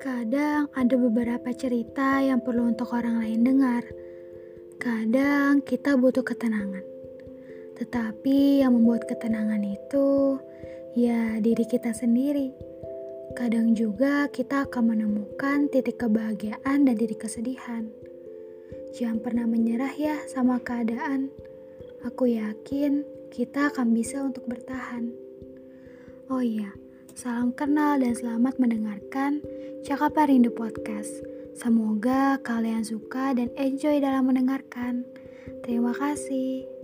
Kadang ada beberapa cerita yang perlu untuk orang lain dengar. Kadang kita butuh ketenangan. Tetapi yang membuat ketenangan itu ya diri kita sendiri. Kadang juga kita akan menemukan titik kebahagiaan dan titik kesedihan. Jangan pernah menyerah ya sama keadaan. Aku yakin kita akan bisa untuk bertahan. Oh iya, salam kenal dan selamat mendengarkan Cakap Rindu Podcast. Semoga kalian suka dan enjoy dalam mendengarkan. Terima kasih.